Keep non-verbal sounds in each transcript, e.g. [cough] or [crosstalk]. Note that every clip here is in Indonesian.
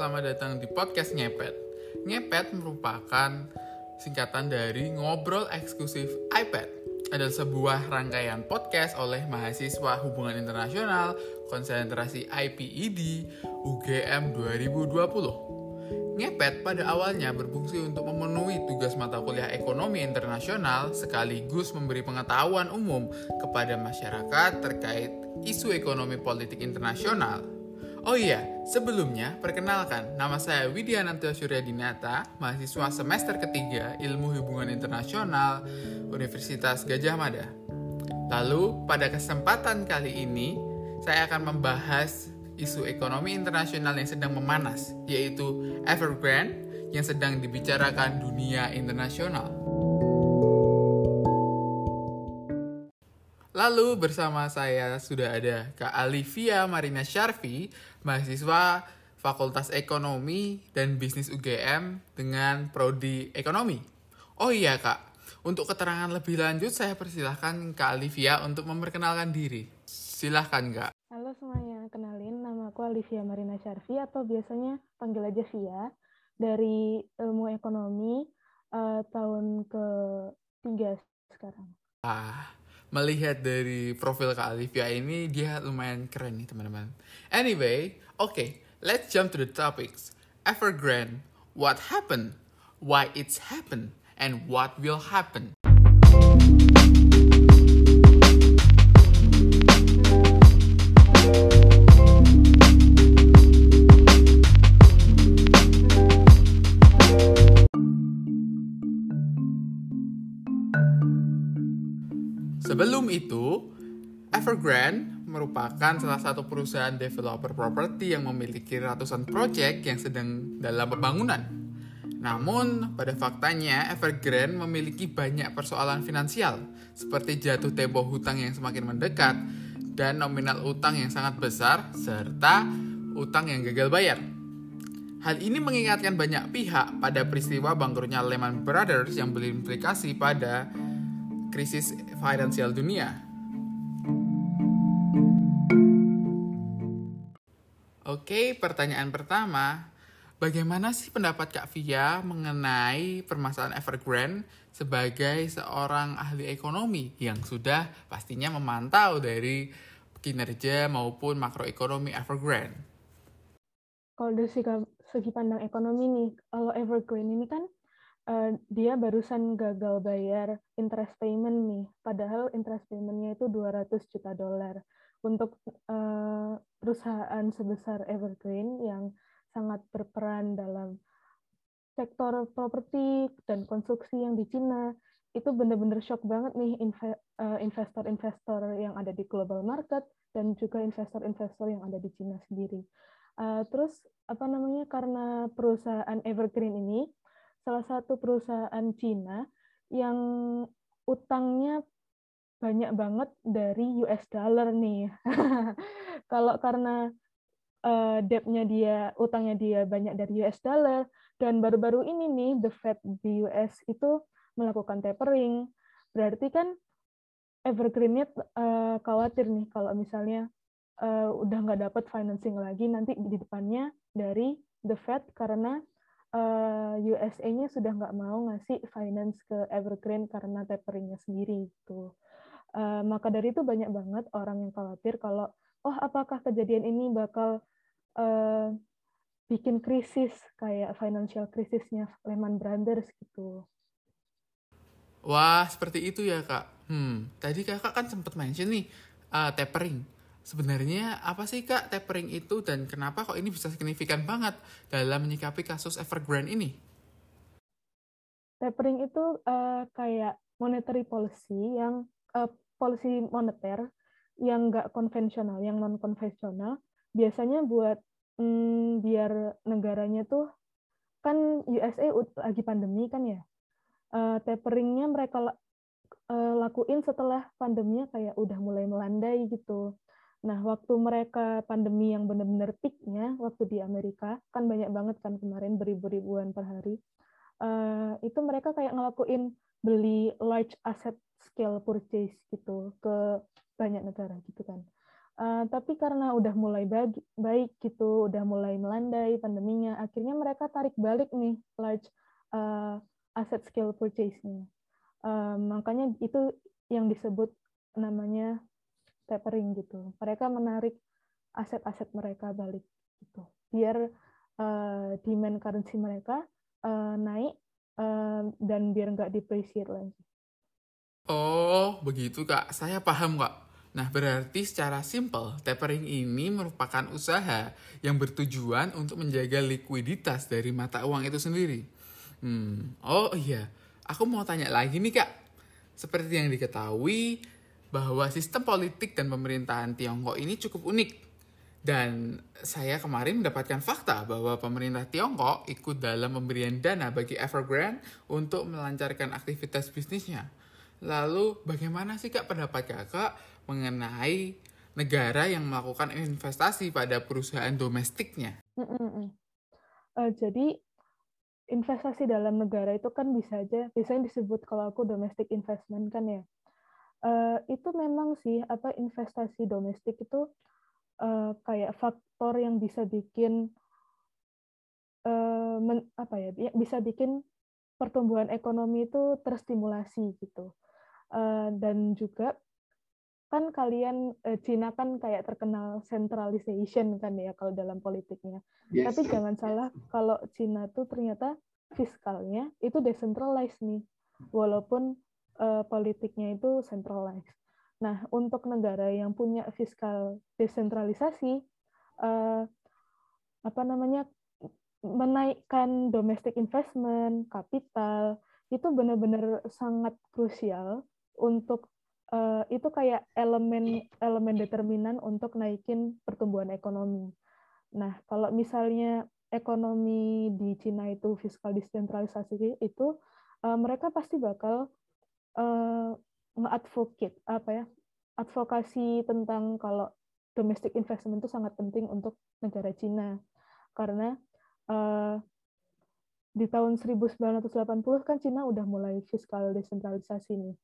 Selamat datang di podcast Ngepet. Ngepet merupakan singkatan dari Ngobrol Eksklusif iPad. Adalah sebuah rangkaian podcast oleh mahasiswa hubungan internasional konsentrasi IPED UGM 2020. Ngepet pada awalnya berfungsi untuk memenuhi tugas mata kuliah ekonomi internasional sekaligus memberi pengetahuan umum kepada masyarakat terkait isu ekonomi politik internasional Oh iya, sebelumnya perkenalkan, nama saya Widyananto Suryadinata, mahasiswa semester ketiga Ilmu Hubungan Internasional Universitas Gajah Mada. Lalu, pada kesempatan kali ini, saya akan membahas isu ekonomi internasional yang sedang memanas, yaitu Evergrande yang sedang dibicarakan dunia internasional. Lalu bersama saya sudah ada Kak Alivia Marina Syarfi, mahasiswa Fakultas Ekonomi dan Bisnis UGM dengan prodi Ekonomi. Oh iya Kak, untuk keterangan lebih lanjut saya persilahkan Kak Alivia untuk memperkenalkan diri. Silahkan Kak. Halo semuanya, kenalin nama aku Alivia Marina Syarfi atau biasanya panggil aja Via dari ilmu ekonomi uh, tahun ke-3 sekarang. Ah, melihat dari profil Kak Alivia ini dia lumayan keren nih teman-teman. Anyway, okay, let's jump to the topics. Evergrande, what happened, why it's happened, and what will happen. Sebelum itu, Evergrande merupakan salah satu perusahaan developer properti yang memiliki ratusan proyek yang sedang dalam pembangunan. Namun, pada faktanya, Evergrande memiliki banyak persoalan finansial, seperti jatuh tempo hutang yang semakin mendekat, dan nominal utang yang sangat besar, serta utang yang gagal bayar. Hal ini mengingatkan banyak pihak pada peristiwa bangkrutnya Lehman Brothers yang berimplikasi pada krisis finansial dunia. Oke, pertanyaan pertama, bagaimana sih pendapat Kak Via mengenai permasalahan Evergrande sebagai seorang ahli ekonomi yang sudah pastinya memantau dari kinerja maupun makroekonomi Evergrande? Kalau dari segi pandang ekonomi nih, kalau Evergrande ini kan uh, dia barusan gagal bayar interest payment nih, padahal interest paymentnya itu 200 juta dolar untuk uh, perusahaan sebesar Evergreen yang sangat berperan dalam sektor properti dan konstruksi yang di Cina itu benar-benar shock banget nih eh, investor-investor yang ada di global market dan juga investor-investor yang ada di Cina sendiri. Uh, terus apa namanya karena perusahaan Evergreen ini salah satu perusahaan Cina yang utangnya banyak banget dari US dollar nih. [laughs] Kalau karena uh, debt-nya dia, utangnya dia banyak dari US dollar, dan baru-baru ini nih the Fed di US itu melakukan tapering, berarti kan Evergreen uh, khawatir nih kalau misalnya uh, udah nggak dapat financing lagi nanti di depannya dari the Fed karena eh, USA-nya sudah nggak mau ngasih finance ke Evergreen karena taperingnya sendiri itu. Uh, maka dari itu banyak banget orang yang khawatir kalau oh apakah kejadian ini bakal uh, bikin krisis kayak financial krisisnya Lehman Brothers gitu. Wah, seperti itu ya, Kak. Hmm, tadi Kakak kan sempat mention nih uh, tapering Sebenarnya apa sih Kak tapering itu dan kenapa kok ini bisa signifikan banget dalam menyikapi kasus Evergrande ini? Tapering itu uh, kayak monetary policy yang uh, policy moneter yang nggak konvensional, yang non konvensional, biasanya buat hmm, biar negaranya tuh kan USA lagi pandemi kan ya, uh, taperingnya mereka lakuin setelah pandeminya kayak udah mulai melandai gitu. Nah, waktu mereka pandemi yang benar-benar peak-nya, waktu di Amerika, kan banyak banget kan kemarin beribu-ribuan per hari, uh, itu mereka kayak ngelakuin beli large asset scale purchase gitu ke banyak negara gitu kan. Uh, tapi karena udah mulai baik, baik gitu, udah mulai melandai pandeminya, akhirnya mereka tarik balik nih large uh, asset scale purchase-nya. Uh, makanya itu yang disebut namanya tapering gitu. Mereka menarik aset-aset mereka balik gitu, biar uh, demand currency mereka uh, naik uh, dan biar nggak depreciate lagi. Oh, begitu kak. Saya paham kak. Nah, berarti secara simpel, tapering ini merupakan usaha yang bertujuan untuk menjaga likuiditas dari mata uang itu sendiri. Hmm, oh iya, aku mau tanya lagi nih kak. Seperti yang diketahui, bahwa sistem politik dan pemerintahan Tiongkok ini cukup unik. Dan saya kemarin mendapatkan fakta bahwa pemerintah Tiongkok ikut dalam pemberian dana bagi Evergrande untuk melancarkan aktivitas bisnisnya. Lalu bagaimana sih kak pendapat kakak mengenai negara yang melakukan investasi pada perusahaan domestiknya. Uh, jadi investasi dalam negara itu kan bisa aja, biasanya disebut kalau aku domestic investment kan ya. Uh, itu memang sih apa investasi domestik itu uh, kayak faktor yang bisa bikin uh, men, apa ya bisa bikin pertumbuhan ekonomi itu terstimulasi gitu uh, dan juga kan kalian eh, Cina kan kayak terkenal centralization kan ya kalau dalam politiknya. Yes. Tapi jangan salah kalau Cina tuh ternyata fiskalnya itu decentralized nih, walaupun uh, politiknya itu centralized. Nah, untuk negara yang punya fiskal desentralisasi, uh, apa namanya menaikkan domestic investment, kapital itu benar-benar sangat krusial untuk uh, itu kayak elemen elemen determinan untuk naikin pertumbuhan ekonomi. Nah, kalau misalnya ekonomi di Cina itu fiskal desentralisasi itu uh, mereka pasti bakal uh, nge-advocate apa ya? advokasi tentang kalau domestic investment itu sangat penting untuk negara Cina. Karena uh, di tahun 1980 kan Cina udah mulai fiskal desentralisasi nih.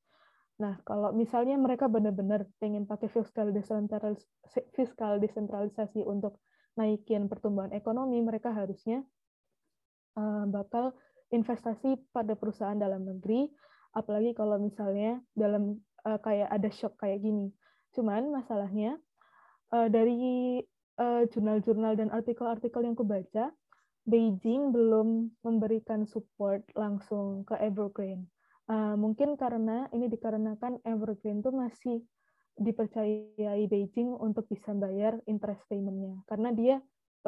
Nah, kalau misalnya mereka benar-benar pengen pakai fiskal desentralisasi, fiskal desentralisasi untuk naikin pertumbuhan ekonomi, mereka harusnya uh, bakal investasi pada perusahaan dalam negeri, apalagi kalau misalnya dalam uh, kayak ada shock kayak gini. Cuman masalahnya uh, dari jurnal-jurnal uh, dan artikel-artikel yang kubaca, Beijing belum memberikan support langsung ke Evergrande Uh, mungkin karena ini dikarenakan Evergreen tuh masih dipercayai Beijing untuk bisa bayar interest payment-nya. Karena dia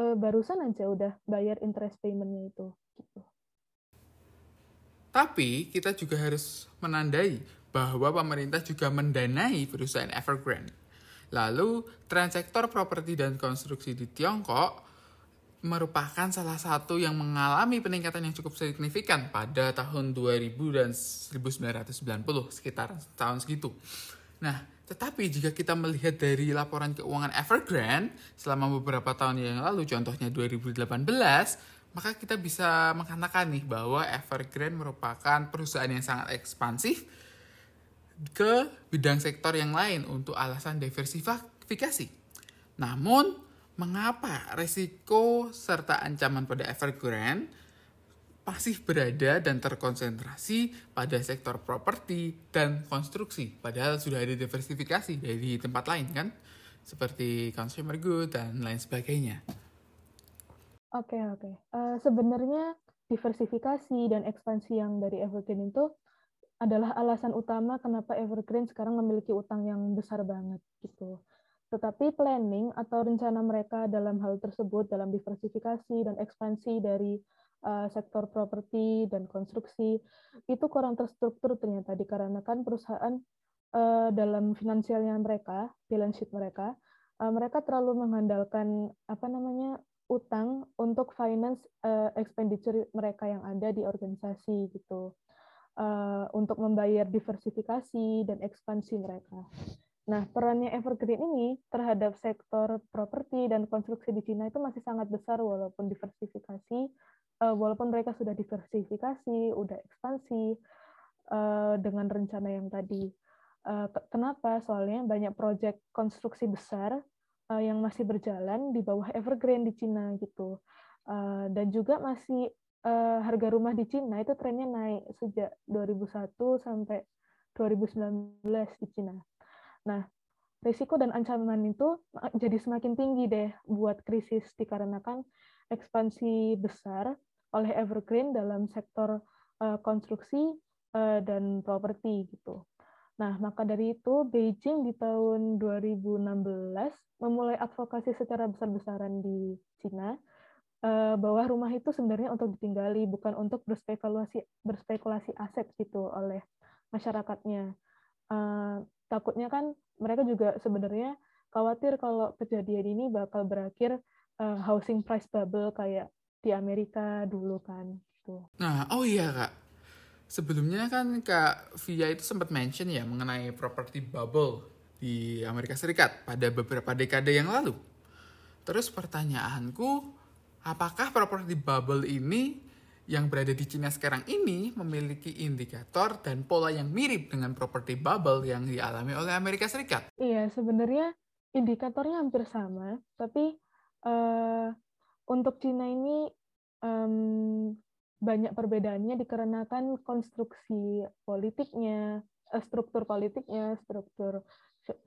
uh, barusan aja udah bayar interest payment-nya itu. Gitu. Tapi kita juga harus menandai bahwa pemerintah juga mendanai perusahaan Evergrande. Lalu, transsektor properti dan konstruksi di Tiongkok merupakan salah satu yang mengalami peningkatan yang cukup signifikan pada tahun 2000 dan 1990 sekitar tahun segitu. Nah, tetapi jika kita melihat dari laporan keuangan Evergrande selama beberapa tahun yang lalu, contohnya 2018, maka kita bisa mengatakan nih bahwa Evergrande merupakan perusahaan yang sangat ekspansif ke bidang sektor yang lain untuk alasan diversifikasi. Namun, mengapa resiko serta ancaman pada Evergrande masih berada dan terkonsentrasi pada sektor properti dan konstruksi, padahal sudah ada diversifikasi dari tempat lain kan, seperti consumer good dan lain sebagainya. Oke okay, oke, okay. uh, sebenarnya diversifikasi dan ekspansi yang dari Evergrande itu adalah alasan utama kenapa Evergrande sekarang memiliki utang yang besar banget gitu. Tetapi planning atau rencana mereka dalam hal tersebut, dalam diversifikasi dan ekspansi dari uh, sektor properti dan konstruksi, itu kurang terstruktur ternyata dikarenakan perusahaan uh, dalam finansialnya mereka, balance sheet mereka, mereka terlalu mengandalkan apa namanya utang untuk finance uh, expenditure mereka yang ada di organisasi gitu, uh, untuk membayar diversifikasi dan ekspansi mereka. Nah, perannya Evergreen ini terhadap sektor properti dan konstruksi di Cina itu masih sangat besar walaupun diversifikasi, uh, walaupun mereka sudah diversifikasi, udah ekspansi uh, dengan rencana yang tadi. Uh, kenapa? Soalnya banyak proyek konstruksi besar uh, yang masih berjalan di bawah evergreen di Cina gitu. Uh, dan juga masih uh, harga rumah di Cina itu trennya naik sejak 2001 sampai 2019 di Cina. Nah, risiko dan ancaman itu jadi semakin tinggi deh buat krisis dikarenakan ekspansi besar oleh evergreen dalam sektor uh, konstruksi uh, dan properti gitu. Nah, maka dari itu Beijing di tahun 2016 memulai advokasi secara besar-besaran di Cina eh, bahwa rumah itu sebenarnya untuk ditinggali bukan untuk berspekulasi berspekulasi aset gitu oleh masyarakatnya. Eh, takutnya kan mereka juga sebenarnya khawatir kalau kejadian ini bakal berakhir eh, housing price bubble kayak di Amerika dulu kan gitu. Nah, oh iya Kak Sebelumnya kan Kak Via itu sempat mention ya mengenai property bubble di Amerika Serikat pada beberapa dekade yang lalu. Terus pertanyaanku, apakah property bubble ini yang berada di Cina sekarang ini memiliki indikator dan pola yang mirip dengan property bubble yang dialami oleh Amerika Serikat? Iya, sebenarnya indikatornya hampir sama, tapi uh, untuk Cina ini um, banyak perbedaannya dikarenakan konstruksi politiknya, eh, struktur politiknya, struktur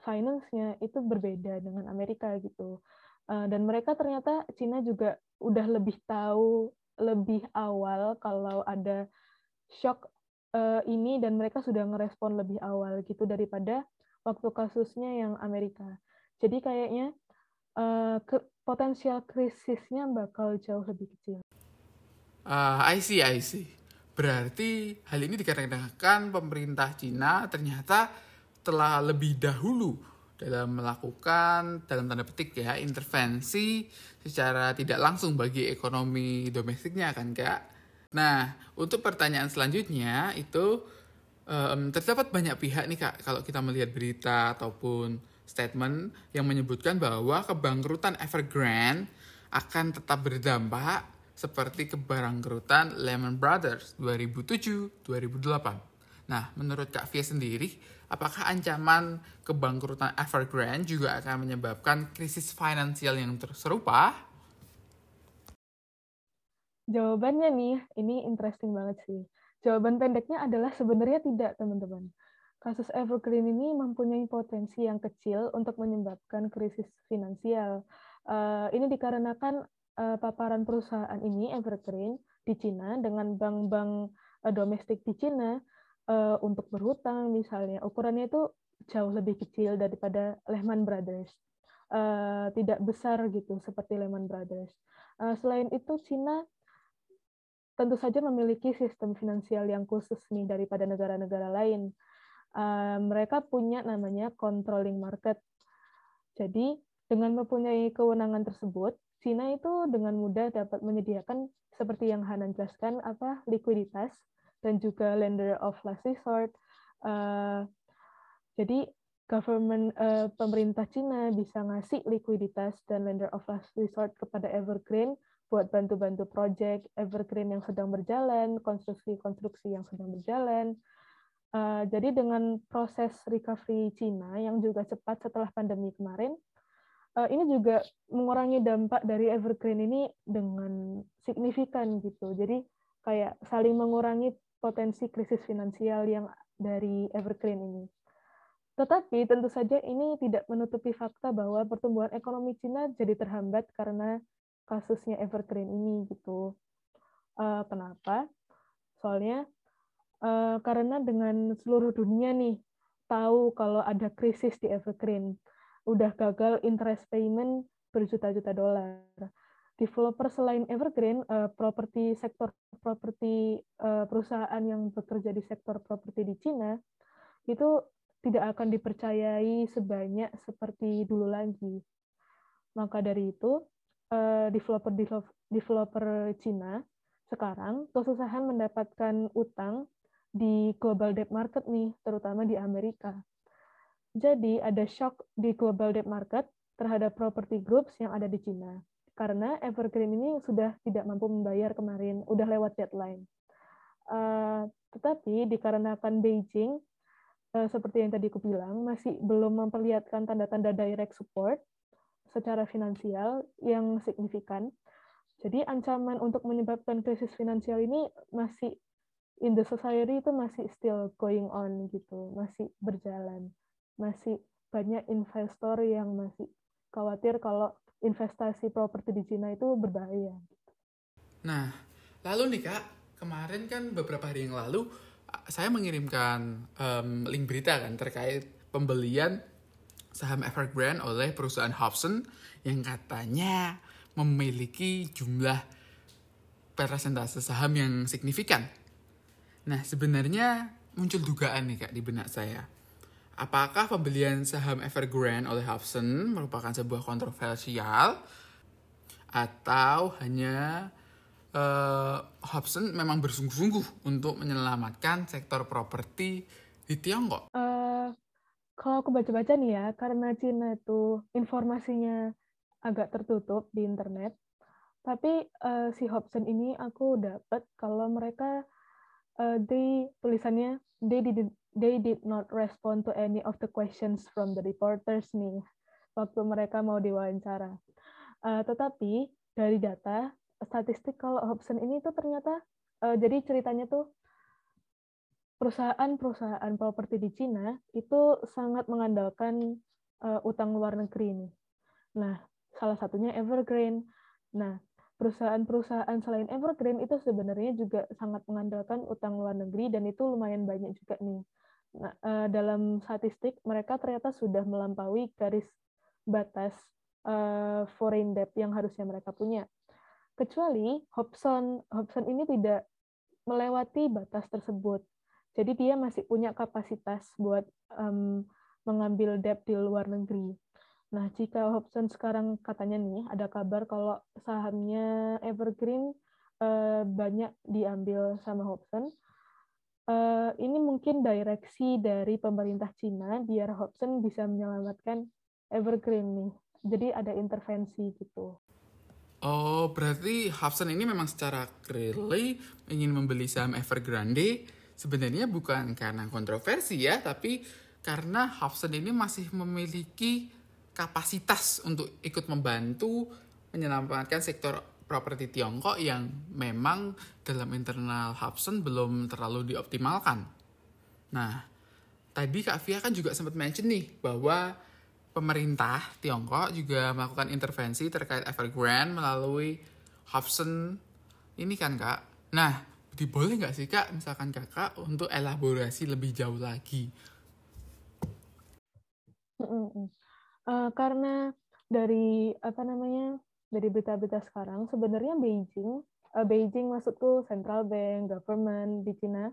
finance-nya itu berbeda dengan Amerika gitu. Eh, dan mereka ternyata Cina juga udah lebih tahu lebih awal kalau ada shock eh, ini dan mereka sudah ngerespon lebih awal gitu daripada waktu kasusnya yang Amerika. Jadi kayaknya potensial krisisnya bakal jauh lebih kecil. Uh, I see, I see. Berarti hal ini dikarenakan pemerintah Cina ternyata telah lebih dahulu dalam melakukan dalam tanda petik ya intervensi secara tidak langsung bagi ekonomi domestiknya kan kak. Nah untuk pertanyaan selanjutnya itu um, terdapat banyak pihak nih kak kalau kita melihat berita ataupun statement yang menyebutkan bahwa kebangkrutan Evergrande akan tetap berdampak seperti keberangkrutan Lehman Brothers 2007-2008. Nah, menurut Kak Fia sendiri, apakah ancaman kebangkrutan Evergrande juga akan menyebabkan krisis finansial yang serupa? Jawabannya nih, ini interesting banget sih. Jawaban pendeknya adalah sebenarnya tidak, teman-teman. Kasus Evergreen ini mempunyai potensi yang kecil untuk menyebabkan krisis finansial. Uh, ini dikarenakan uh, paparan perusahaan ini Evergreen di Cina dengan bank-bank uh, domestik di Cina uh, untuk berhutang misalnya ukurannya itu jauh lebih kecil daripada Lehman Brothers. Uh, tidak besar gitu seperti Lehman Brothers. Uh, selain itu Cina tentu saja memiliki sistem finansial yang khusus nih daripada negara-negara lain. Uh, mereka punya namanya controlling market. Jadi dengan mempunyai kewenangan tersebut, Cina itu dengan mudah dapat menyediakan seperti yang Hanan jelaskan apa likuiditas dan juga lender of last resort. Uh, jadi government uh, pemerintah Cina bisa ngasih likuiditas dan lender of last resort kepada Evergreen buat bantu-bantu project Evergreen yang sedang berjalan, konstruksi-konstruksi yang sedang berjalan. Uh, jadi dengan proses recovery Cina yang juga cepat setelah pandemi kemarin, uh, ini juga mengurangi dampak dari evergreen ini dengan signifikan gitu. Jadi kayak saling mengurangi potensi krisis finansial yang dari evergreen ini. Tetapi tentu saja ini tidak menutupi fakta bahwa pertumbuhan ekonomi Cina jadi terhambat karena kasusnya evergreen ini gitu. Uh, kenapa? Soalnya uh, karena dengan seluruh dunia nih tahu kalau ada krisis di evergreen udah gagal interest payment berjuta-juta dolar. Developer selain Evergreen, uh, properti sektor properti uh, perusahaan yang bekerja di sektor properti di Cina itu tidak akan dipercayai sebanyak seperti dulu lagi. Maka dari itu, uh, developer developer Cina sekarang kesusahan mendapatkan utang di global debt market nih, terutama di Amerika. Jadi ada shock di global debt market terhadap property groups yang ada di Cina. Karena Evergreen ini sudah tidak mampu membayar kemarin, udah lewat deadline. Uh, tetapi dikarenakan Beijing, uh, seperti yang tadi aku bilang, masih belum memperlihatkan tanda-tanda direct support, secara finansial yang signifikan. Jadi ancaman untuk menyebabkan krisis finansial ini masih in the society itu masih still going on gitu, masih berjalan. Masih banyak investor yang masih khawatir kalau investasi properti di Cina itu berbahaya. Nah, lalu nih Kak, kemarin kan beberapa hari yang lalu saya mengirimkan um, link berita kan terkait pembelian saham Evergrande oleh perusahaan Hobson yang katanya memiliki jumlah persentase saham yang signifikan. Nah, sebenarnya muncul dugaan nih Kak di benak saya. Apakah pembelian saham Evergrande oleh Hobson merupakan sebuah kontroversial atau hanya uh, Hobson memang bersungguh-sungguh untuk menyelamatkan sektor properti di Tiongkok? Uh, kalau aku baca-baca nih ya, karena Cina itu informasinya agak tertutup di internet. Tapi uh, si Hobson ini aku dapat kalau mereka uh, they tulisannya they did they did not respond to any of the questions from the reporters nih waktu mereka mau diwawancara. Uh, tetapi dari data statistik kalau Hobson ini tuh ternyata uh, jadi ceritanya tuh perusahaan-perusahaan properti di Cina itu sangat mengandalkan uh, utang luar negeri nih. Nah, salah satunya Evergrande. Nah, perusahaan-perusahaan selain Evergrande itu sebenarnya juga sangat mengandalkan utang luar negeri dan itu lumayan banyak juga nih. Nah, uh, dalam statistik mereka ternyata sudah melampaui garis batas uh, foreign debt yang harusnya mereka punya. Kecuali Hobson, Hobson ini tidak melewati batas tersebut. Jadi dia masih punya kapasitas buat um, mengambil debt di luar negeri. Nah, jika Hobson sekarang katanya nih ada kabar kalau sahamnya Evergreen uh, banyak diambil sama Hobson, uh, ini mungkin direksi dari pemerintah Cina biar Hobson bisa menyelamatkan Evergreen nih. Jadi ada intervensi gitu. Oh, berarti Hobson ini memang secara clearly ingin membeli saham Evergrande sebenarnya bukan karena kontroversi ya, tapi karena Hobson ini masih memiliki kapasitas untuk ikut membantu menyelamatkan sektor properti Tiongkok yang memang dalam internal Hubson belum terlalu dioptimalkan. Nah, tadi Kak Fia kan juga sempat mention nih bahwa pemerintah Tiongkok juga melakukan intervensi terkait Evergrande melalui Hubson ini kan Kak. Nah, diboleh nggak sih Kak misalkan Kakak untuk elaborasi lebih jauh lagi? Uh, karena dari apa namanya dari berita-berita sekarang sebenarnya Beijing uh, Beijing maksudku central bank government di Cina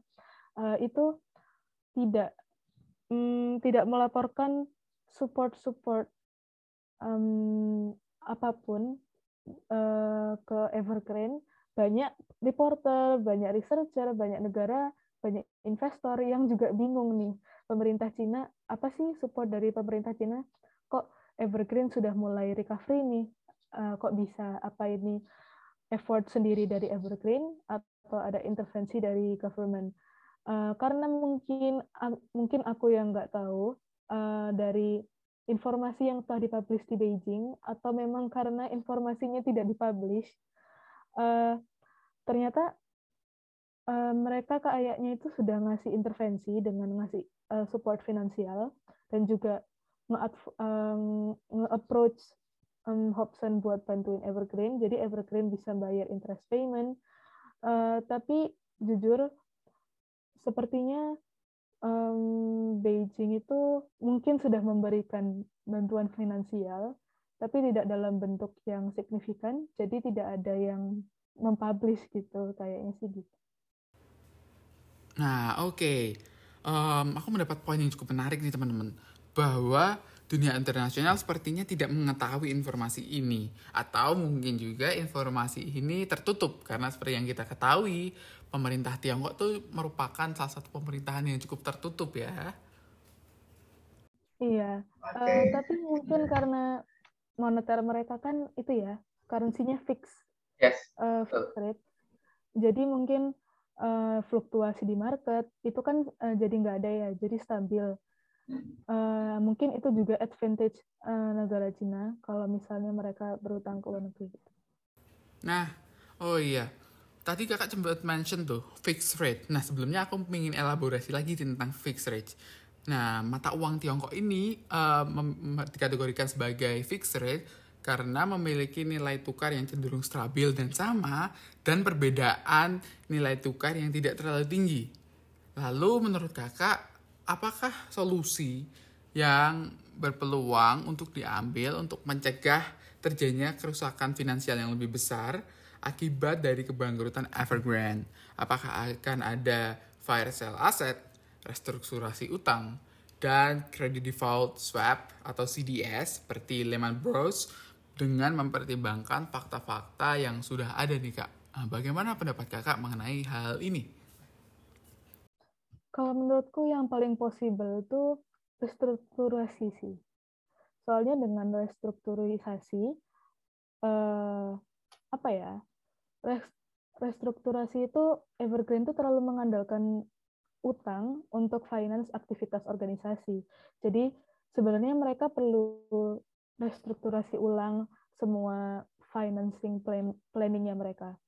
uh, itu tidak um, tidak melaporkan support support um, apa pun uh, ke Evergrande banyak reporter banyak researcher banyak negara banyak investor yang juga bingung nih pemerintah Cina apa sih support dari pemerintah Cina kok Evergreen sudah mulai recovery nih, uh, kok bisa apa ini effort sendiri dari Evergreen atau ada intervensi dari government? Uh, karena mungkin mungkin aku yang nggak tahu uh, dari informasi yang telah dipublish di Beijing atau memang karena informasinya tidak dipublish, uh, ternyata uh, mereka kayaknya itu sudah ngasih intervensi dengan ngasih uh, support finansial dan juga nge-approach um, Hobson buat bantuin Evergreen, jadi Evergreen bisa bayar interest payment. Uh, tapi jujur, sepertinya um, Beijing itu mungkin sudah memberikan bantuan finansial, tapi tidak dalam bentuk yang signifikan, jadi tidak ada yang mempublish gitu, kayaknya sih gitu. Nah, oke. Okay. Um, aku mendapat poin yang cukup menarik nih teman-teman bahwa dunia internasional sepertinya tidak mengetahui informasi ini atau mungkin juga informasi ini tertutup karena seperti yang kita ketahui pemerintah Tiongkok itu merupakan salah satu pemerintahan yang cukup tertutup ya. Iya, okay. uh, eh, tapi mungkin karena moneter mereka kan itu ya, currency-nya fix, yes. uh, fixed rate. Jadi mungkin uh, fluktuasi di market itu kan uh, jadi nggak ada ya, jadi stabil uh, mungkin itu juga advantage uh, negara Cina kalau misalnya mereka berutang ke luar negeri. Nah, oh iya, tadi kakak sempat mention tuh fixed rate. Nah sebelumnya aku ingin elaborasi lagi tentang fixed rate. Nah mata uang Tiongkok ini uh, dikategorikan sebagai fixed rate karena memiliki nilai tukar yang cenderung stabil dan sama dan perbedaan nilai tukar yang tidak terlalu tinggi. Lalu menurut kakak, apakah solusi yang berpeluang untuk diambil untuk mencegah terjadinya kerusakan finansial yang lebih besar akibat dari kebangkrutan Evergrande? Apakah akan ada fire sale aset, restrukturasi utang, dan credit default swap atau CDS seperti Lehman Bros dengan mempertimbangkan fakta-fakta yang sudah ada nih kak. Nah, bagaimana pendapat kakak mengenai hal ini? Kalau menurutku yang paling possible itu restrukturasi sih. Soalnya dengan restrukturisasi, eh, apa ya, restrukturasi itu Evergreen itu terlalu mengandalkan utang untuk finance aktivitas organisasi. Jadi sebenarnya mereka perlu restrukturasi ulang semua financing plan planningnya mereka.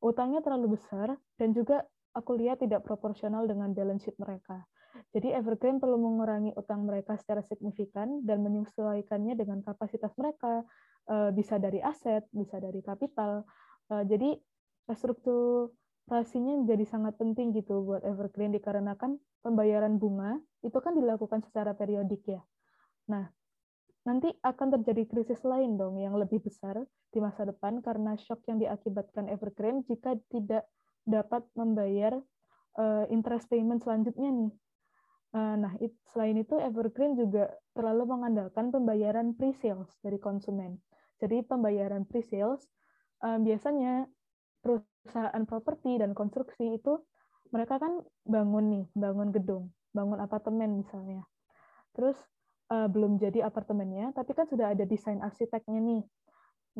Utangnya terlalu besar dan juga aku lihat tidak proporsional dengan balance sheet mereka. Jadi Evergreen perlu mengurangi utang mereka secara signifikan dan menyesuaikannya dengan kapasitas mereka, eh, bisa dari aset, bisa dari kapital. Eh, jadi restrukturasinya menjadi sangat penting gitu buat Evergreen dikarenakan pembayaran bunga itu kan dilakukan secara periodik ya. Nah, nanti akan terjadi krisis lain dong yang lebih besar di masa depan karena shock yang diakibatkan Evergreen jika tidak dapat membayar uh, interest payment selanjutnya nih. Uh, nah, it, selain itu Evergreen juga terlalu mengandalkan pembayaran pre-sales dari konsumen. Jadi pembayaran pre-sales uh, biasanya perusahaan properti dan konstruksi itu mereka kan bangun nih, bangun gedung, bangun apartemen misalnya. Terus uh, belum jadi apartemennya, tapi kan sudah ada desain arsiteknya nih.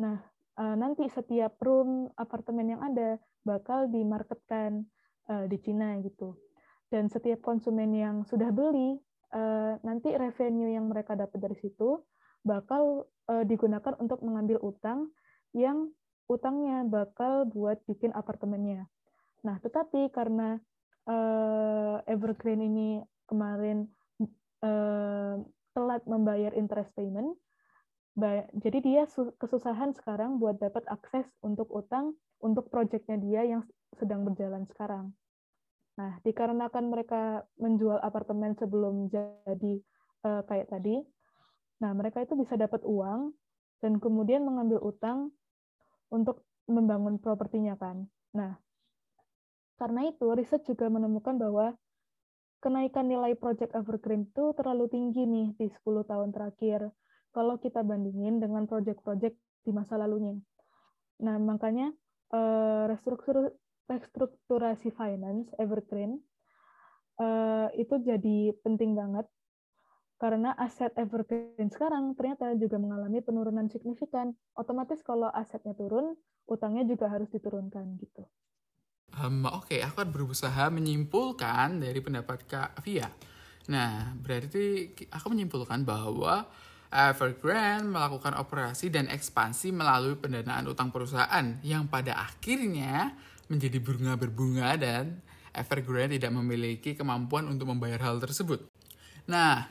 Nah, nanti setiap room apartemen yang ada bakal dimarketkan uh, di Cina gitu. Dan setiap konsumen yang sudah beli, uh, nanti revenue yang mereka dapat dari situ bakal digunakan untuk mengambil utang yang utangnya bakal buat bikin apartemennya. Nah, tetapi karena Evergreen ini kemarin telat membayar interest payment, jadi dia kesusahan sekarang buat dapat akses untuk utang untuk proyeknya dia yang sedang berjalan sekarang. Nah, dikarenakan mereka menjual apartemen sebelum jadi uh, kayak tadi, nah mereka itu bisa dapat uang dan kemudian mengambil utang untuk membangun propertinya kan. Nah, karena itu riset juga menemukan bahwa kenaikan nilai project Evergreen itu terlalu tinggi nih di 10 tahun terakhir kalau kita bandingin dengan project-project di masa lalunya. Nah, makanya uh, restruktur, restrukturasi finance Evergreen uh, itu jadi penting banget karena aset Evergreen sekarang ternyata juga mengalami penurunan signifikan. Otomatis kalau asetnya turun, utangnya juga harus diturunkan gitu. Um, Oke, okay, aku akan berusaha menyimpulkan dari pendapat Kak Via. Nah, berarti aku menyimpulkan bahwa Evergrande melakukan operasi dan ekspansi melalui pendanaan utang perusahaan yang pada akhirnya menjadi bunga berbunga dan Evergrande tidak memiliki kemampuan untuk membayar hal tersebut. Nah,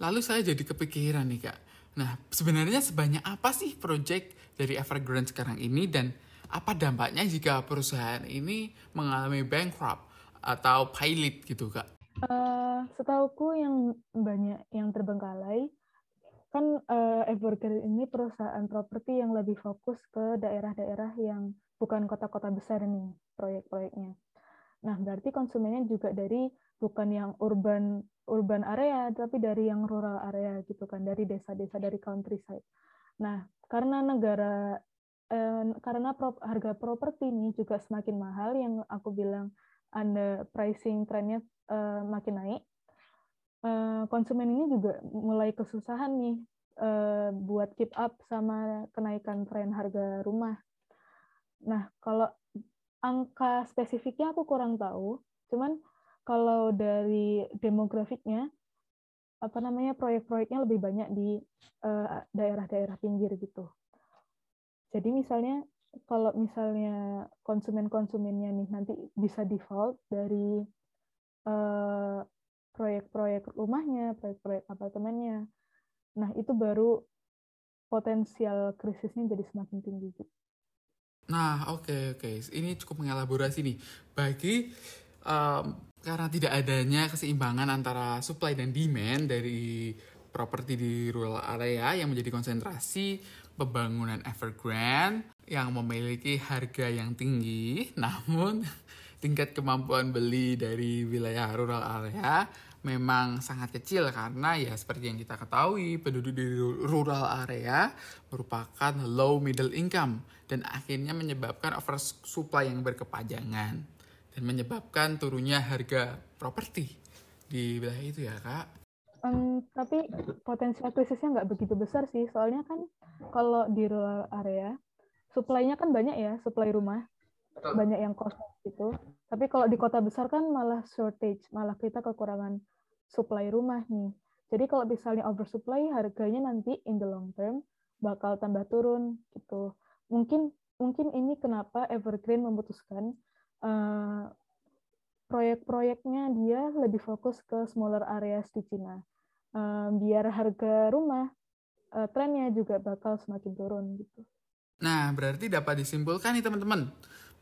lalu saya jadi kepikiran nih kak. Nah, sebenarnya sebanyak apa sih proyek dari Evergrande sekarang ini dan apa dampaknya jika perusahaan ini mengalami bankrupt atau pilot gitu kak? Uh, setauku yang banyak yang terbengkalai kan uh, Evergreen ini perusahaan properti yang lebih fokus ke daerah-daerah yang bukan kota-kota besar nih proyek-proyeknya. Nah berarti konsumennya juga dari bukan yang urban urban area tapi dari yang rural area gitu kan dari desa-desa dari countryside. Nah karena negara eh, karena pro, harga properti ini juga semakin mahal yang aku bilang ada pricing trennya eh, makin naik eh, konsumen ini juga mulai kesusahan nih eh, buat keep up sama kenaikan tren harga rumah. Nah, kalau angka spesifiknya aku kurang tahu, cuman kalau dari demografiknya apa namanya proyek-proyeknya lebih banyak di daerah-daerah uh, pinggir gitu. Jadi misalnya kalau misalnya konsumen-konsumennya nih nanti bisa default dari proyek-proyek rumahnya, proyek-proyek apartemennya. Nah, itu baru potensial krisisnya jadi semakin tinggi. Nah, oke okay, oke. Okay. Ini cukup mengelaborasi nih. Bagi um, karena tidak adanya keseimbangan antara supply dan demand dari properti di rural area yang menjadi konsentrasi pembangunan evergrande yang memiliki harga yang tinggi, [laughs] namun tingkat kemampuan beli dari wilayah rural area memang sangat kecil karena ya seperti yang kita ketahui penduduk di rural area merupakan low middle income dan akhirnya menyebabkan oversupply yang berkepanjangan dan menyebabkan turunnya harga properti di wilayah itu ya kak. Um, tapi potensial krisisnya nggak begitu besar sih soalnya kan kalau di rural area supply-nya kan banyak ya supply rumah banyak yang kosong gitu tapi kalau di kota besar kan malah shortage, malah kita kekurangan supply rumah nih. Jadi kalau misalnya oversupply, harganya nanti in the long term bakal tambah turun gitu. Mungkin mungkin ini kenapa Evergreen memutuskan uh, proyek-proyeknya dia lebih fokus ke smaller areas di Cina. Uh, biar harga rumah uh, trennya juga bakal semakin turun gitu. Nah, berarti dapat disimpulkan nih teman-teman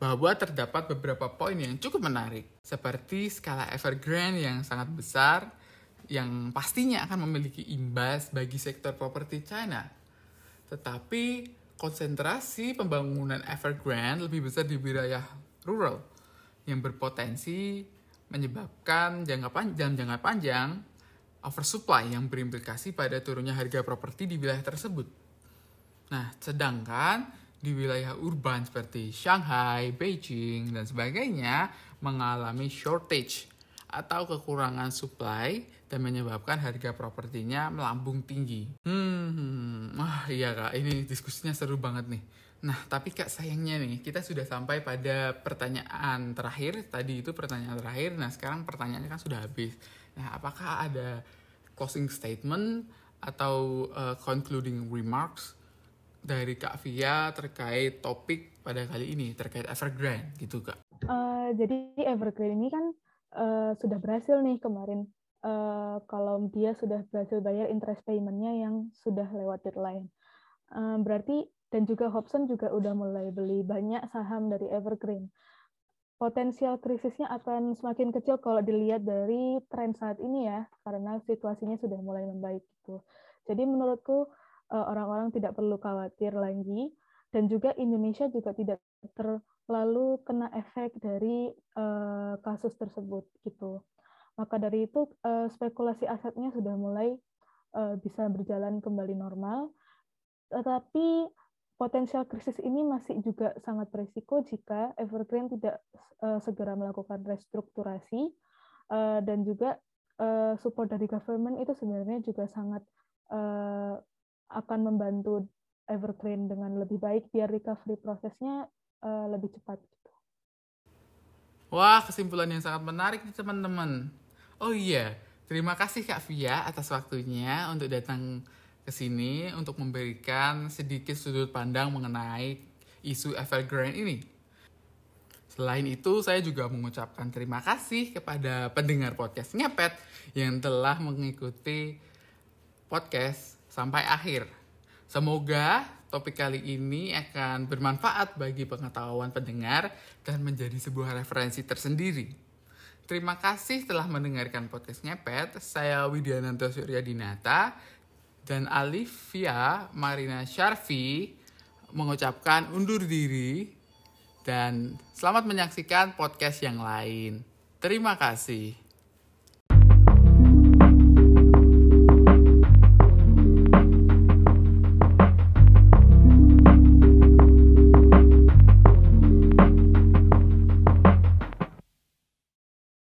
bahwa terdapat beberapa poin yang cukup menarik, seperti skala evergrande yang sangat besar, yang pastinya akan memiliki imbas bagi sektor properti China. Tetapi konsentrasi pembangunan evergrande lebih besar di wilayah rural, yang berpotensi menyebabkan jangka panjang, jangka panjang oversupply yang berimplikasi pada turunnya harga properti di wilayah tersebut. Nah, sedangkan di wilayah urban seperti Shanghai, Beijing, dan sebagainya mengalami shortage atau kekurangan supply dan menyebabkan harga propertinya melambung tinggi. Hmm, wah iya kak, ini diskusinya seru banget nih. Nah, tapi kak sayangnya nih, kita sudah sampai pada pertanyaan terakhir. Tadi itu pertanyaan terakhir, nah sekarang pertanyaannya kan sudah habis. Nah, apakah ada closing statement atau uh, concluding remarks dari Kak Via terkait topik pada kali ini terkait Evergrande gitu Kak? Uh, jadi Evergrande ini kan uh, sudah berhasil nih kemarin uh, kalau dia sudah berhasil bayar interest paymentnya yang sudah lewat deadline. Uh, berarti dan juga Hobson juga udah mulai beli banyak saham dari Evergrande. Potensial krisisnya akan semakin kecil kalau dilihat dari tren saat ini ya, karena situasinya sudah mulai membaik gitu. Jadi menurutku orang-orang tidak perlu khawatir lagi dan juga Indonesia juga tidak terlalu kena efek dari uh, kasus tersebut gitu. Maka dari itu uh, spekulasi asetnya sudah mulai bisa berjalan kembali normal. Tetapi potensial krisis ini masih juga sangat berisiko jika Evergreen tidak segera melakukan restrukturasi dan juga support dari government itu sebenarnya juga sangat akan membantu Evergreen dengan lebih baik biar recovery prosesnya uh, lebih cepat. Gitu. Wah, kesimpulan yang sangat menarik nih teman-teman. Oh iya, terima kasih Kak Via atas waktunya untuk datang ke sini untuk memberikan sedikit sudut pandang mengenai isu Evergreen ini. Selain itu, saya juga mengucapkan terima kasih kepada pendengar podcast Ngepet yang telah mengikuti podcast sampai akhir. Semoga topik kali ini akan bermanfaat bagi pengetahuan pendengar dan menjadi sebuah referensi tersendiri. Terima kasih telah mendengarkan podcast Ngepet. Saya Widyananto Suryadinata dan Alivia Marina Syarfi mengucapkan undur diri dan selamat menyaksikan podcast yang lain. Terima kasih.